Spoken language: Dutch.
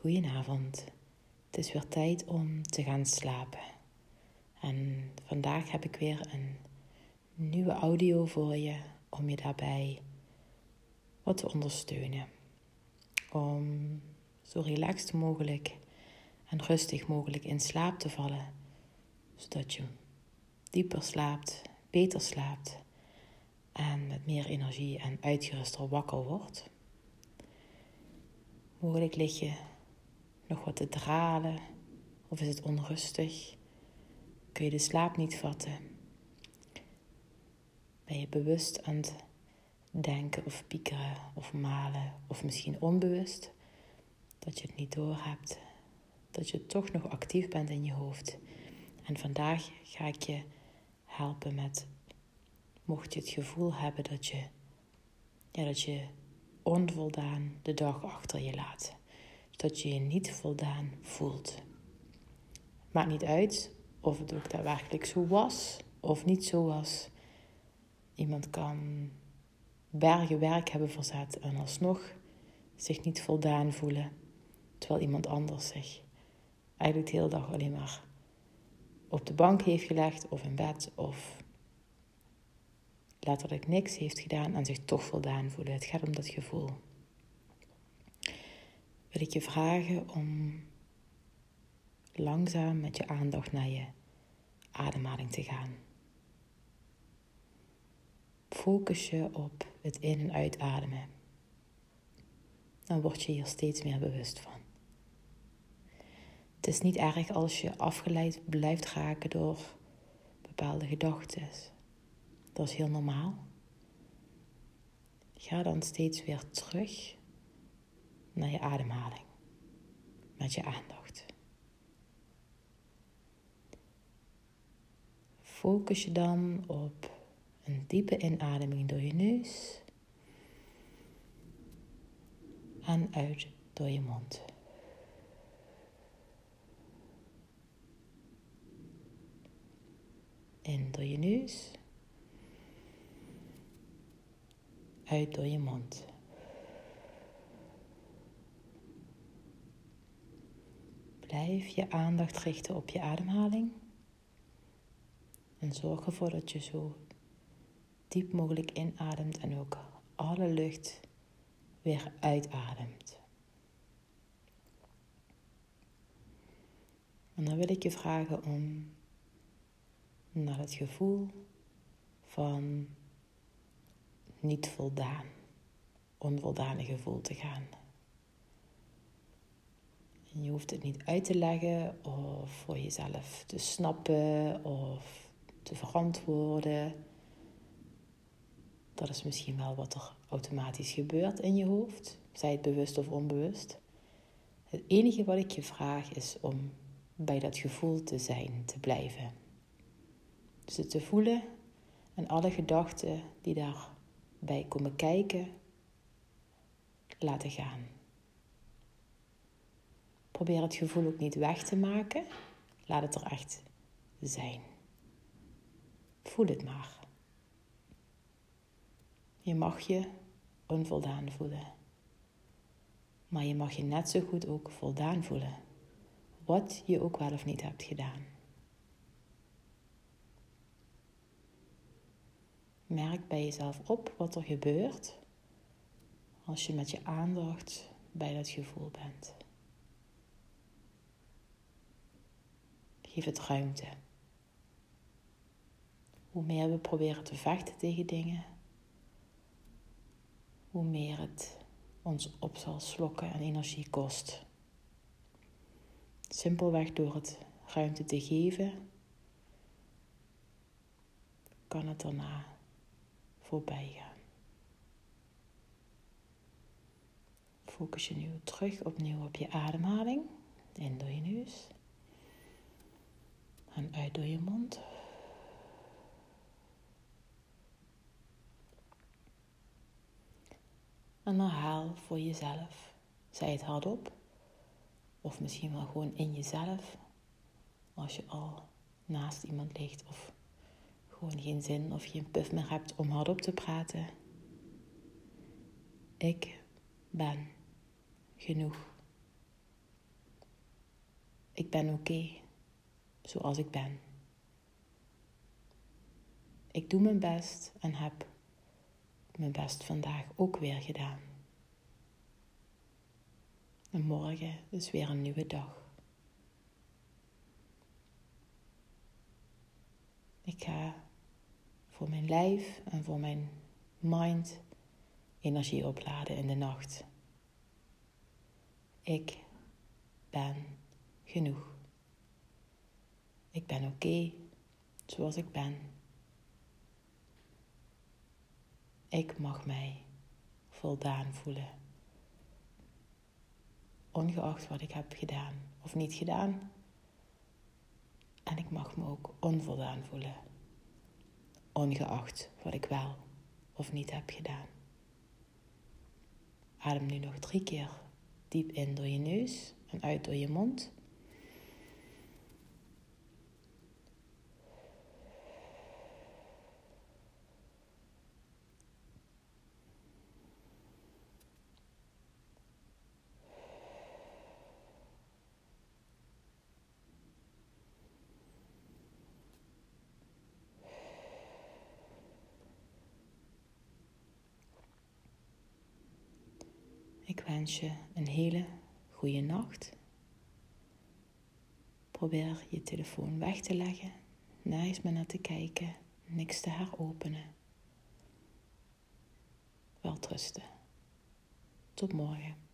Goedenavond. Het is weer tijd om te gaan slapen. En vandaag heb ik weer een nieuwe audio voor je om je daarbij wat te ondersteunen. Om zo relaxed mogelijk en rustig mogelijk in slaap te vallen, zodat je dieper slaapt, beter slaapt en met meer energie en uitgeruster wakker wordt. Mogelijk lig je nog wat te dralen of is het onrustig? Kun je de slaap niet vatten? Ben je bewust aan het denken of piekeren of malen of misschien onbewust dat je het niet doorhebt, dat je toch nog actief bent in je hoofd. En vandaag ga ik je helpen met, mocht je het gevoel hebben dat je, ja, dat je onvoldaan de dag achter je laat. Dat je je niet voldaan voelt. Maakt niet uit of het ook daadwerkelijk zo was of niet zo was. Iemand kan bergen werk hebben verzet en alsnog zich niet voldaan voelen. Terwijl iemand anders zich eigenlijk de hele dag alleen maar op de bank heeft gelegd of in bed of letterlijk niks heeft gedaan en zich toch voldaan voelen. Het gaat om dat gevoel. Ik je vragen om langzaam met je aandacht naar je ademhaling te gaan. Focus je op het in- en uitademen. Dan word je hier steeds meer bewust van. Het is niet erg als je afgeleid blijft raken door bepaalde gedachten. Dat is heel normaal. Ga dan steeds weer terug naar je ademhaling met je aandacht. Focus je dan op een diepe inademing door je neus en uit door je mond. In door je neus, uit door je mond. Blijf je aandacht richten op je ademhaling. En zorg ervoor dat je zo diep mogelijk inademt en ook alle lucht weer uitademt. En dan wil ik je vragen om naar het gevoel van niet voldaan, onvoldane gevoel te gaan. Je hoeft het niet uit te leggen of voor jezelf te snappen of te verantwoorden. Dat is misschien wel wat er automatisch gebeurt in je hoofd, zij het bewust of onbewust. Het enige wat ik je vraag is om bij dat gevoel te zijn, te blijven. Dus het te voelen en alle gedachten die daarbij komen kijken, laten gaan. Probeer het gevoel ook niet weg te maken. Laat het er echt zijn. Voel het maar. Je mag je onvoldaan voelen. Maar je mag je net zo goed ook voldaan voelen. Wat je ook wel of niet hebt gedaan. Merk bij jezelf op wat er gebeurt als je met je aandacht bij dat gevoel bent. Geef het ruimte. Hoe meer we proberen te vechten tegen dingen, hoe meer het ons op zal slokken en energie kost. Simpelweg door het ruimte te geven, kan het daarna voorbij gaan. Focus je nu terug opnieuw op je ademhaling. In door je neus. En uit door je mond. En herhaal voor jezelf. Zij het hardop. Of misschien wel gewoon in jezelf. Als je al naast iemand ligt of gewoon geen zin of geen puff meer hebt om hardop te praten. Ik ben genoeg. Ik ben oké zoals ik ben. Ik doe mijn best en heb mijn best vandaag ook weer gedaan. En morgen is weer een nieuwe dag. Ik ga voor mijn lijf en voor mijn mind energie opladen in de nacht. Ik ben genoeg. Ik ben oké zoals ik ben. Ik mag mij voldaan voelen. Ongeacht wat ik heb gedaan of niet gedaan. En ik mag me ook onvoldaan voelen. Ongeacht wat ik wel of niet heb gedaan. Adem nu nog drie keer diep in door je neus en uit door je mond. Ik wens je een hele goede nacht. Probeer je telefoon weg te leggen, meer naar te kijken, niks te heropenen. Wel trusten. Tot morgen.